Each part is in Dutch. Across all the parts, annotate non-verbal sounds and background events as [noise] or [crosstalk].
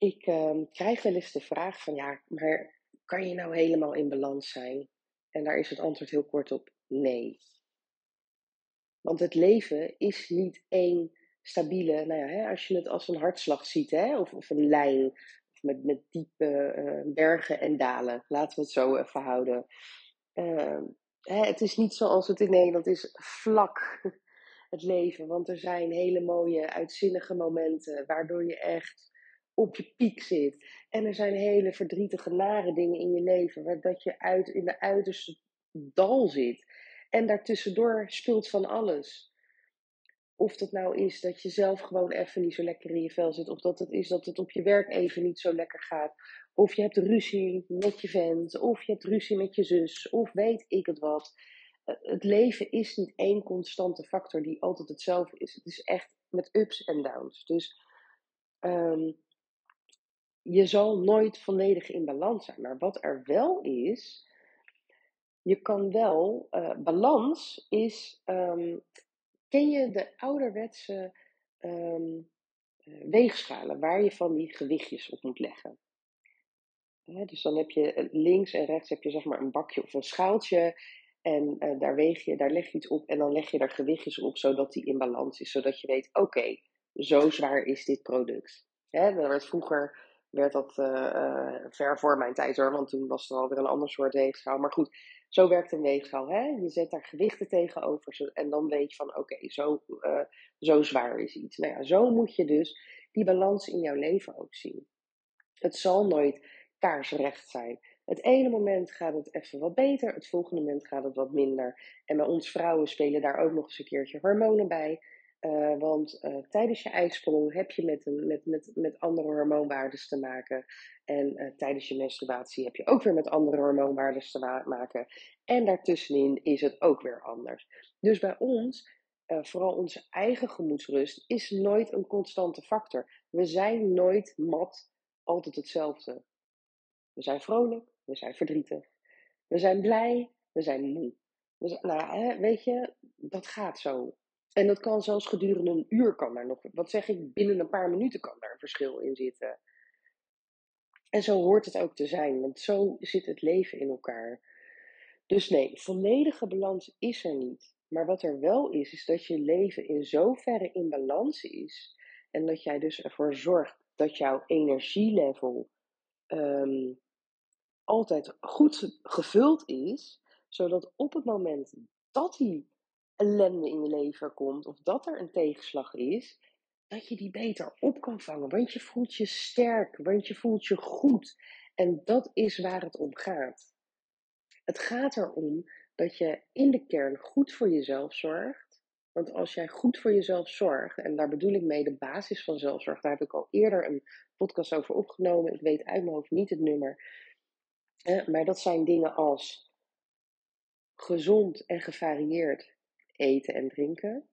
Ik ehm, krijg wel eens de vraag van ja, maar kan je nou helemaal in balans zijn? En daar is het antwoord heel kort op nee. Want het leven is niet één stabiele, nou ja, hè, als je het als een hartslag ziet, hè, of, of een lijn, met, met diepe eh, bergen en dalen. Laten we het zo even houden. Ehm, hè, het is niet zoals het in Nederland is, vlak het leven. Want er zijn hele mooie, uitzinnige momenten, waardoor je echt op je piek zit. En er zijn hele verdrietige, nare dingen in je leven, waar dat je uit, in de uiterste dal zit. En daartussendoor speelt van alles. Of dat nou is dat je zelf gewoon even niet zo lekker in je vel zit. Of dat het is dat het op je werk even niet zo lekker gaat. Of je hebt ruzie met je vent. Of je hebt ruzie met je zus. Of weet ik het wat. Eh, het leven is niet één constante factor die altijd hetzelfde is. Het is echt met ups en downs. Dus um, je zal nooit volledig in balans zijn. Maar wat er wel is, je kan wel, uh, balans is, um, ken je de ouderwetse um, weegschalen waar je van die gewichtjes op moet leggen? dus dan heb je eh, links en rechts heb je zeg maar een bakje of een schaaltje en daar, weeg je, daar leg je iets op en dan leg je daar gewichtjes op zodat die in balans is. Zodat je weet, oké, zo zwaar is dit product. Hè, dat werd vroeger werd dat uh, ver voor mijn tijd hoor, want toen was er alweer een ander soort weegschaal. Maar goed, zo werkt een weegschaal. Hè? Je zet daar gewichten tegenover en dan weet je van oké, zo, uh, zo zwaar is iets. Nou ja, zo moet je dus die balans in jouw leven ook zien. Het zal nooit kaarsrecht zijn. Het ene moment gaat het even wat beter, het volgende moment gaat het wat minder. En bij ons vrouwen spelen daar ook nog eens een keertje hormonen bij. Uh, want uh, tijdens je ijsprong heb je met, een, met, met, met andere hormoonwaardes te maken. En uh, tijdens je menstruatie heb je ook weer met andere hormoonwaardes te ma maken. En daartussenin is het ook weer anders. Dus bij ons, vooral onze eigen gemoedsrust, is nooit een constante factor. We zijn nooit mat, altijd hetzelfde. We zijn vrolijk, we zijn verdrietig. We zijn blij, we zijn moe. Dus, nou, hè, weet je, dat gaat zo. En dat kan zelfs gedurende een uur kan daar nog, wat zeg ik, binnen een paar minuten kan daar een verschil in zitten. En zo hoort het ook te zijn, want zo zit het leven in elkaar. Dus nee, volledige balans is er niet. Maar wat er wel is, is dat je leven in zoverre in balans is. En dat jij dus ervoor zorgt dat jouw energielevel um, altijd goed gevuld is. Zodat op het moment dat die ellende in je leven komt of dat er een tegenslag is, dat je die beter op kan vangen. Want je voelt je sterk, want je voelt je goed. En dat is waar het om gaat. Het gaat erom dat je in de kern goed voor jezelf zorgt. Want als jij goed voor jezelf zorgt, en daar bedoel ik mee de basis van zelfzorg, daar heb ik al eerder een podcast over opgenomen. Ik weet uit mijn hoofd niet het nummer. Maar dat zijn dingen als gezond en gevarieerd eten en drinken,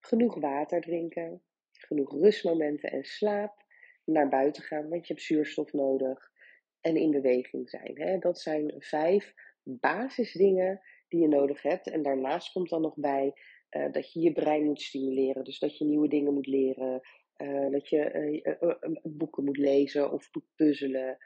genoeg water drinken, genoeg rustmomenten en slaap, naar buiten gaan, want je hebt zuurstof nodig en in beweging zijn. Hè? Dat zijn vijf basisdingen die je nodig hebt. En daarnaast komt dan nog bij uh, dat je je brein moet stimuleren, dus dat je nieuwe dingen moet leren. Uh, dat je uh, boeken moet lezen of moet puzzelen.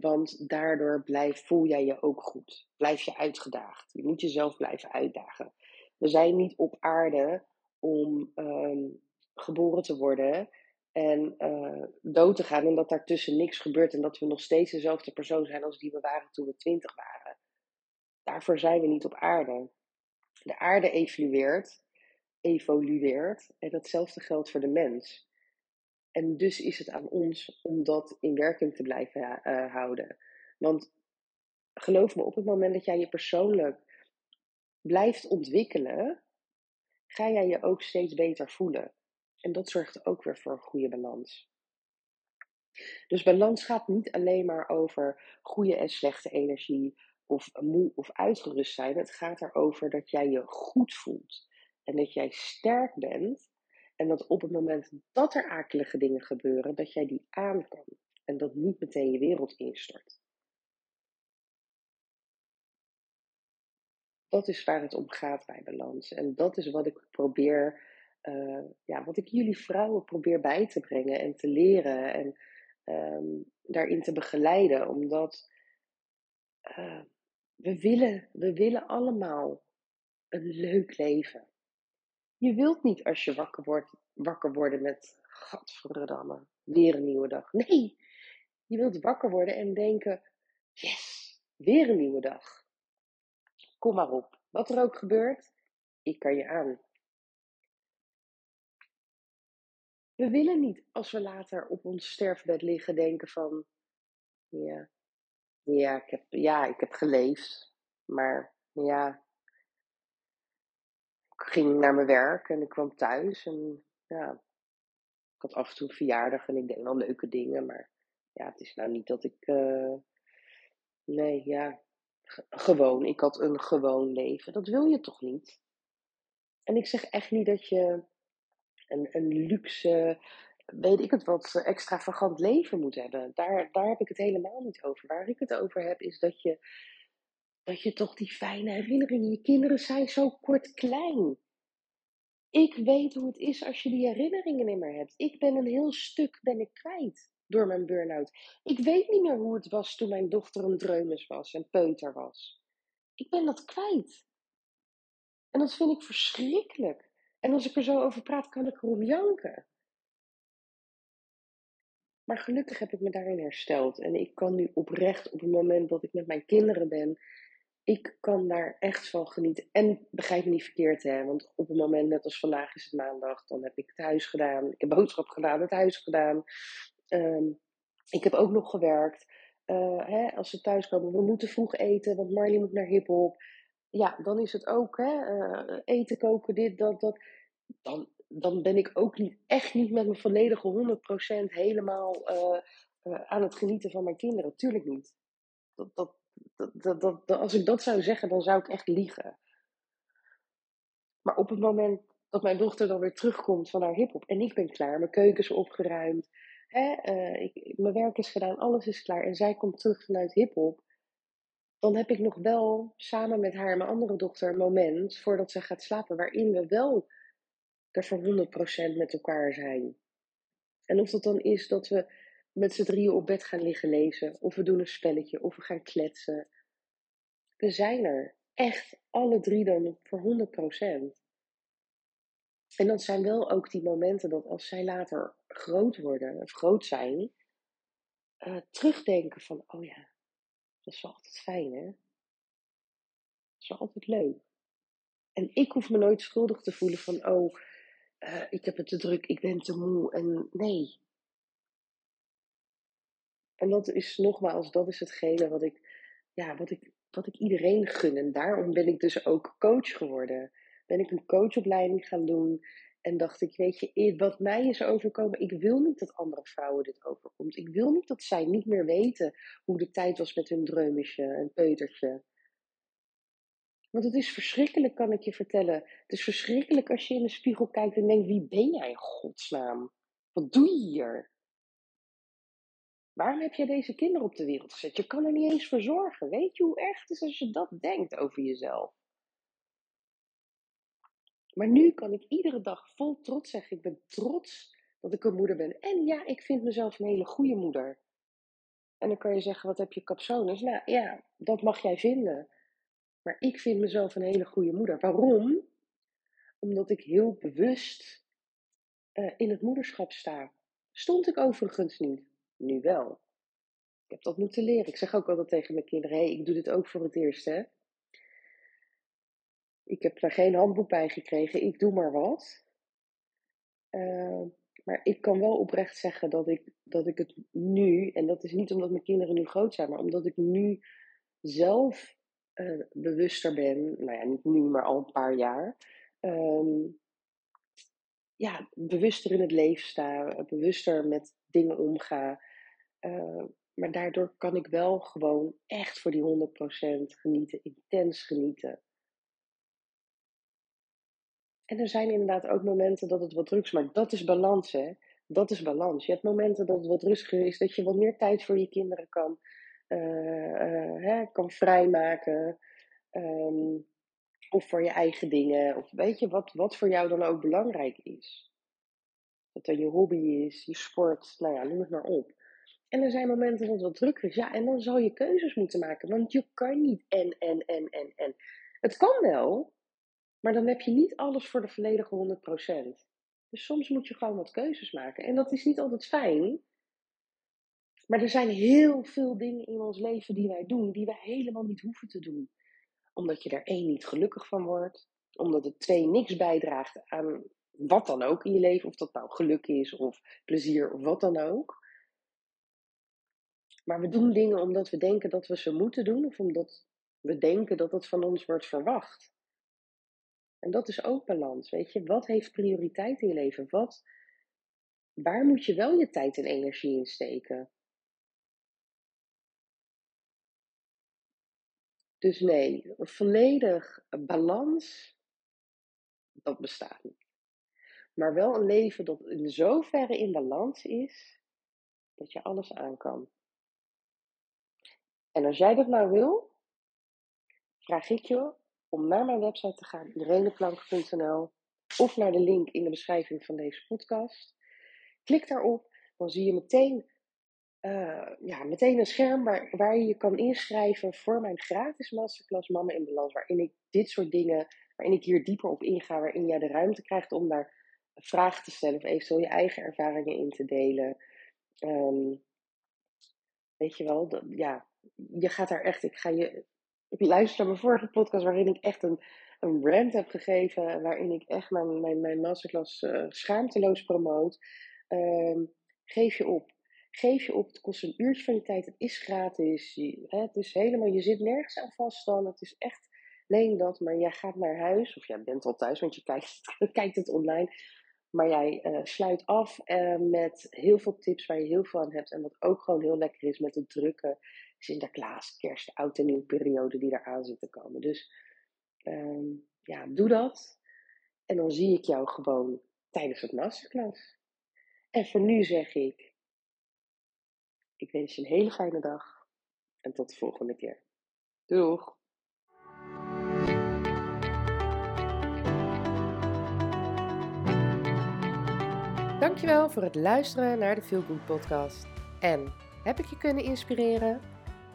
Want daardoor blijf, voel jij je ook goed. Blijf je uitgedaagd. Je moet jezelf blijven uitdagen. We zijn niet op aarde om um, geboren te worden en uh, dood te gaan en dat daartussen niks gebeurt en dat we nog steeds dezelfde persoon zijn als die we waren toen we twintig waren. Daarvoor zijn we niet op aarde. De aarde evolueert, evolueert en datzelfde geldt voor de mens. En dus is het aan ons om dat in werking te blijven uh, houden. Want geloof me, op het moment dat jij je persoonlijk blijft ontwikkelen, ga jij je ook steeds beter voelen. En dat zorgt ook weer voor een goede balans. Dus balans gaat niet alleen maar over goede en slechte energie of moe of uitgerust zijn. Het gaat erover dat jij je goed voelt en dat jij sterk bent. En dat op het moment dat er akelige dingen gebeuren, dat jij die aan kan. En dat niet meteen je wereld instort. Dat is waar het om gaat bij balans. En dat is wat ik probeer, uh, ja, wat ik jullie vrouwen probeer bij te brengen en te leren en um, daarin te begeleiden. Omdat uh, we, willen, we willen allemaal een leuk leven. Je wilt niet als je wakker wordt, wakker worden met, gadverdamme, weer een nieuwe dag. Nee, je wilt wakker worden en denken, yes, weer een nieuwe dag. Kom maar op. Wat er ook gebeurt, ik kan je aan. We willen niet als we later op ons sterfbed liggen denken van, ja, ja, ik heb, ja, ik heb geleefd, maar ja, ging naar mijn werk en ik kwam thuis en ja, ik had af en toe verjaardag en ik deed wel leuke dingen, maar ja, het is nou niet dat ik, uh, nee, ja, gewoon, ik had een gewoon leven. Dat wil je toch niet? En ik zeg echt niet dat je een, een luxe, weet ik het wat, extravagant leven moet hebben. Daar, daar heb ik het helemaal niet over. Waar ik het over heb is dat je, dat je toch die fijne herinneringen, je kinderen zijn zo kort klein. Ik weet hoe het is als je die herinneringen niet meer hebt. Ik ben een heel stuk ben ik kwijt door mijn burn-out. Ik weet niet meer hoe het was toen mijn dochter een dreumes was en peuter was. Ik ben dat kwijt. En dat vind ik verschrikkelijk. En als ik er zo over praat, kan ik erom janken. Maar gelukkig heb ik me daarin hersteld. En ik kan nu oprecht op het moment dat ik met mijn kinderen ben, ik kan daar echt van genieten. En begrijp me niet verkeerd, hè. Want op het moment, net als vandaag is het maandag, dan heb ik het huis gedaan. Ik heb boodschap gedaan, het huis gedaan. Um, ik heb ook nog gewerkt. Uh, hè, als ze thuiskomen, we moeten vroeg eten, want Marley moet naar hiphop. Ja, dan is het ook hè, uh, eten koken, dit, dat, dat. Dan, dan ben ik ook niet, echt niet met mijn volledige 100% helemaal uh, aan het genieten van mijn kinderen. Tuurlijk niet. Dat, dat, dat, dat, dat, als ik dat zou zeggen, dan zou ik echt liegen. Maar op het moment dat mijn dochter dan weer terugkomt van haar hiphop en ik ben klaar, mijn keuken is opgeruimd, hè, uh, ik, mijn werk is gedaan, alles is klaar en zij komt terug vanuit hiphop, dan heb ik nog wel samen met haar en mijn andere dochter een moment voordat ze gaat slapen waarin we wel er voor 100% met elkaar zijn. En of dat dan is dat we met z'n drieën op bed gaan liggen lezen, of we doen een spelletje, of we gaan kletsen. We zijn er echt alle drie dan voor 100%. En dat zijn wel ook die momenten dat als zij later groot worden, of groot zijn, uh, terugdenken van, oh ja, dat is wel altijd fijn hè. Dat is wel altijd leuk. En ik hoef me nooit schuldig te voelen van, oh, uh, ik heb het te druk, ik ben te moe. En nee. En dat is nogmaals, dat is hetgene wat ik, ja, wat ik, wat ik iedereen gun. En daarom ben ik dus ook coach geworden ben ik een coachopleiding gaan doen. En dacht ik, weet je, wat mij is overkomen, ik wil niet dat andere vrouwen dit overkomt. Ik wil niet dat zij niet meer weten hoe de tijd was met hun dreumesje en peutertje. Want het is verschrikkelijk, kan ik je vertellen. Het is verschrikkelijk als je in de spiegel kijkt en denkt, wie ben jij in godsnaam? Wat doe je hier? Waarom heb je deze kinderen op de wereld gezet? Je kan er niet eens voor zorgen. Weet je hoe erg het is als je dat denkt over jezelf? Maar nu kan ik iedere dag vol trots zeggen: ik ben trots dat ik een moeder ben. En ja, ik vind mezelf een hele goede moeder. En dan kan je zeggen: wat heb je capsones? Nou ja, dat mag jij vinden. Maar ik vind mezelf een hele goede moeder. Waarom? Omdat ik heel bewust uh, in het moederschap sta. Stond ik overigens niet. Nu wel. Ik heb dat moeten leren. Ik zeg ook altijd tegen mijn kinderen: hey, ik doe dit ook voor het eerst, hè. Ik heb daar geen handboek bij gekregen. Ik doe maar wat. Uh, maar ik kan wel oprecht zeggen dat ik, dat ik het nu, en dat is niet omdat mijn kinderen nu groot zijn, maar omdat ik nu zelf uh, bewuster ben, nou ja, niet nu, maar al een paar jaar, um, ja, bewuster in het leven sta, bewuster met dingen omga, Uh, maar daardoor kan ik wel gewoon echt voor die 100% genieten, intens genieten. En er zijn inderdaad ook momenten dat het wat druk is, maar dat is balans, hè? Dat is balans. Je hebt momenten dat het wat rustiger is, dat je wat meer tijd voor je kinderen kan, uh, uh, hè, kan vrijmaken. Um, of voor je eigen dingen. Of weet je, wat, wat voor jou dan ook belangrijk is. Wat dan je hobby is, je sport, nou ja, noem het maar op. En er zijn momenten dat het wat drukker is. Ja, en dan zal je keuzes moeten maken. Want je kan niet en, en, en, en, en. Het kan wel, maar dan heb je niet alles voor de volledige 100%. Dus soms moet je gewoon wat keuzes maken. En dat is niet altijd fijn. Maar er zijn heel veel dingen in ons leven die wij doen, die wij helemaal niet hoeven te doen. Omdat je er één niet gelukkig van wordt. Omdat het twee niks bijdraagt aan wat dan ook in je leven. Of dat nou geluk is of plezier of wat dan ook. Maar we doen dingen omdat we denken dat we ze moeten doen. Of omdat we denken dat het van ons wordt verwacht. En dat is ook balans, weet je. Wat heeft prioriteit in je leven? Wat, waar moet je wel je tijd en energie in steken? Dus nee, volledig balans, dat bestaat niet. Maar wel een leven dat in zoverre in balans is, dat je alles aan kan. En als jij dat nou wil, vraag ik je om naar mijn website te gaan, ireneplank.nl, of naar de link in de beschrijving van deze podcast. Klik daarop, dan zie je meteen, uh, ja, meteen een scherm waar, waar je je kan inschrijven voor mijn gratis masterclass Mama in Balans, waarin ik dit soort dingen, waarin ik hier dieper op inga, waarin jij de ruimte krijgt om daar vragen te stellen of eventueel je eigen ervaringen in te delen. Um, weet je wel, ja, je gaat daar echt, ik ga je ik luister naar mijn vorige podcast waarin ik echt een, een rant heb gegeven. Waarin ik echt mijn, mijn, mijn masterclass uh, schaamteloos promoot. Ehm, geef je op. Geef je op. Het kost een uurtje van je tijd. Het is gratis. Je, hè, het is helemaal, je zit nergens aan vast dan. Het is echt leen dat. Maar jij gaat naar huis. Of jij bent al thuis, want je kijkt, [laughs] kijkt het online. Maar jij uh, sluit af uh, met heel veel tips waar je heel veel aan hebt. En wat ook gewoon heel lekker is met het drukken Sinterklaas, kerst, oud en nieuw periode die eraan zit te komen. Dus um, ja, doe dat. En dan zie ik jou gewoon tijdens het masterclass. En voor nu zeg ik, ik wens je een hele fijne dag. En tot de volgende keer. Doeg! Dankjewel voor het luisteren naar de Feel Good podcast. En heb ik je kunnen inspireren?